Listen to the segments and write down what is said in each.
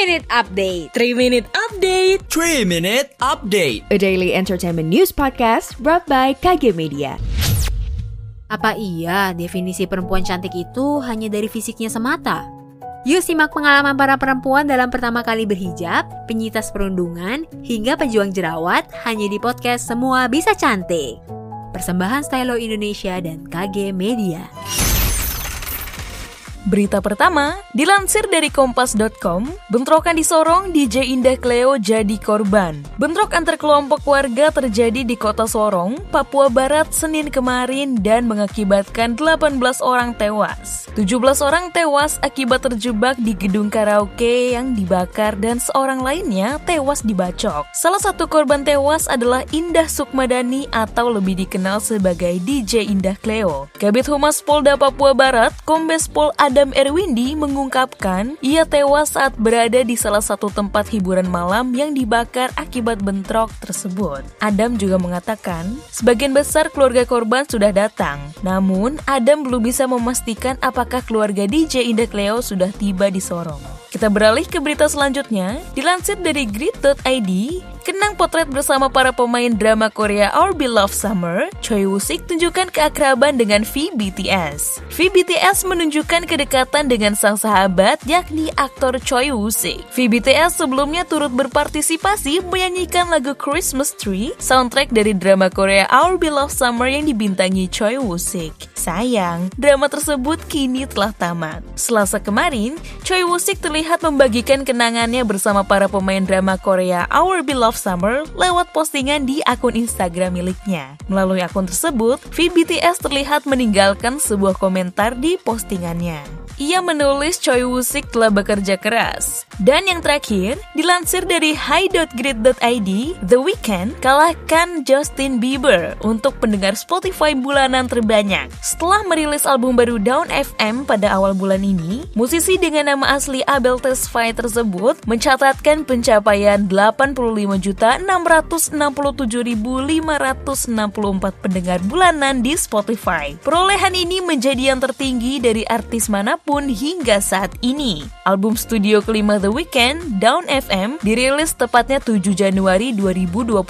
Minute Update 3 Minute Update 3 Minute Update A daily entertainment news podcast brought by KG Media Apa iya definisi perempuan cantik itu hanya dari fisiknya semata? Yuk simak pengalaman para perempuan dalam pertama kali berhijab, penyitas perundungan, hingga pejuang jerawat hanya di podcast Semua Bisa Cantik. Persembahan Stylo Indonesia dan KG Media. Berita pertama, dilansir dari kompas.com, bentrokan di Sorong DJ Indah Cleo jadi korban. Bentrok antar kelompok warga terjadi di kota Sorong, Papua Barat Senin kemarin dan mengakibatkan 18 orang tewas. 17 orang tewas akibat terjebak di gedung karaoke yang dibakar dan seorang lainnya tewas dibacok. Salah satu korban tewas adalah Indah Sukmadani atau lebih dikenal sebagai DJ Indah Cleo. Kabit Humas Polda Papua Barat, Kombes Pol Adam Erwindi mengungkapkan ia tewas saat berada di salah satu tempat hiburan malam yang dibakar akibat bentrok tersebut. Adam juga mengatakan, sebagian besar keluarga korban sudah datang. Namun, Adam belum bisa memastikan apakah keluarga DJ Indah Cleo sudah tiba di Sorong. Kita beralih ke berita selanjutnya. Dilansir dari grid.id, Kenang potret bersama para pemain drama Korea Our Beloved Summer, Choi Woo-sik tunjukkan keakraban dengan V BTS. V BTS menunjukkan kedekatan dengan sang sahabat yakni aktor Choi Woo-sik. V BTS sebelumnya turut berpartisipasi menyanyikan lagu Christmas Tree, soundtrack dari drama Korea Our Beloved Summer yang dibintangi Choi Woo-sik. Sayang, drama tersebut kini telah tamat. Selasa kemarin, Choi Woo-sik terlihat membagikan kenangannya bersama para pemain drama Korea Our Beloved Summer lewat postingan di akun Instagram miliknya. Melalui akun tersebut, VBTS terlihat meninggalkan sebuah komentar di postingannya. Ia menulis Choi Woo-sik telah bekerja keras. Dan yang terakhir, dilansir dari high.grid.id, The Weeknd kalahkan Justin Bieber untuk pendengar Spotify bulanan terbanyak. Setelah merilis album baru Down FM pada awal bulan ini, musisi dengan nama asli Abel Tesfaye tersebut mencatatkan pencapaian 85.667.564 pendengar bulanan di Spotify. Perolehan ini menjadi yang tertinggi dari artis mana pun pun hingga saat ini. Album studio kelima The Weeknd, Down FM, dirilis tepatnya 7 Januari 2022.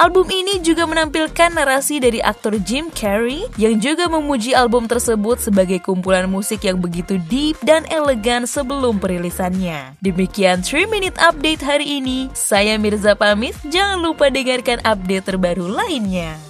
Album ini juga menampilkan narasi dari aktor Jim Carrey yang juga memuji album tersebut sebagai kumpulan musik yang begitu deep dan elegan sebelum perilisannya. Demikian 3 Minute Update hari ini. Saya Mirza pamit, jangan lupa dengarkan update terbaru lainnya.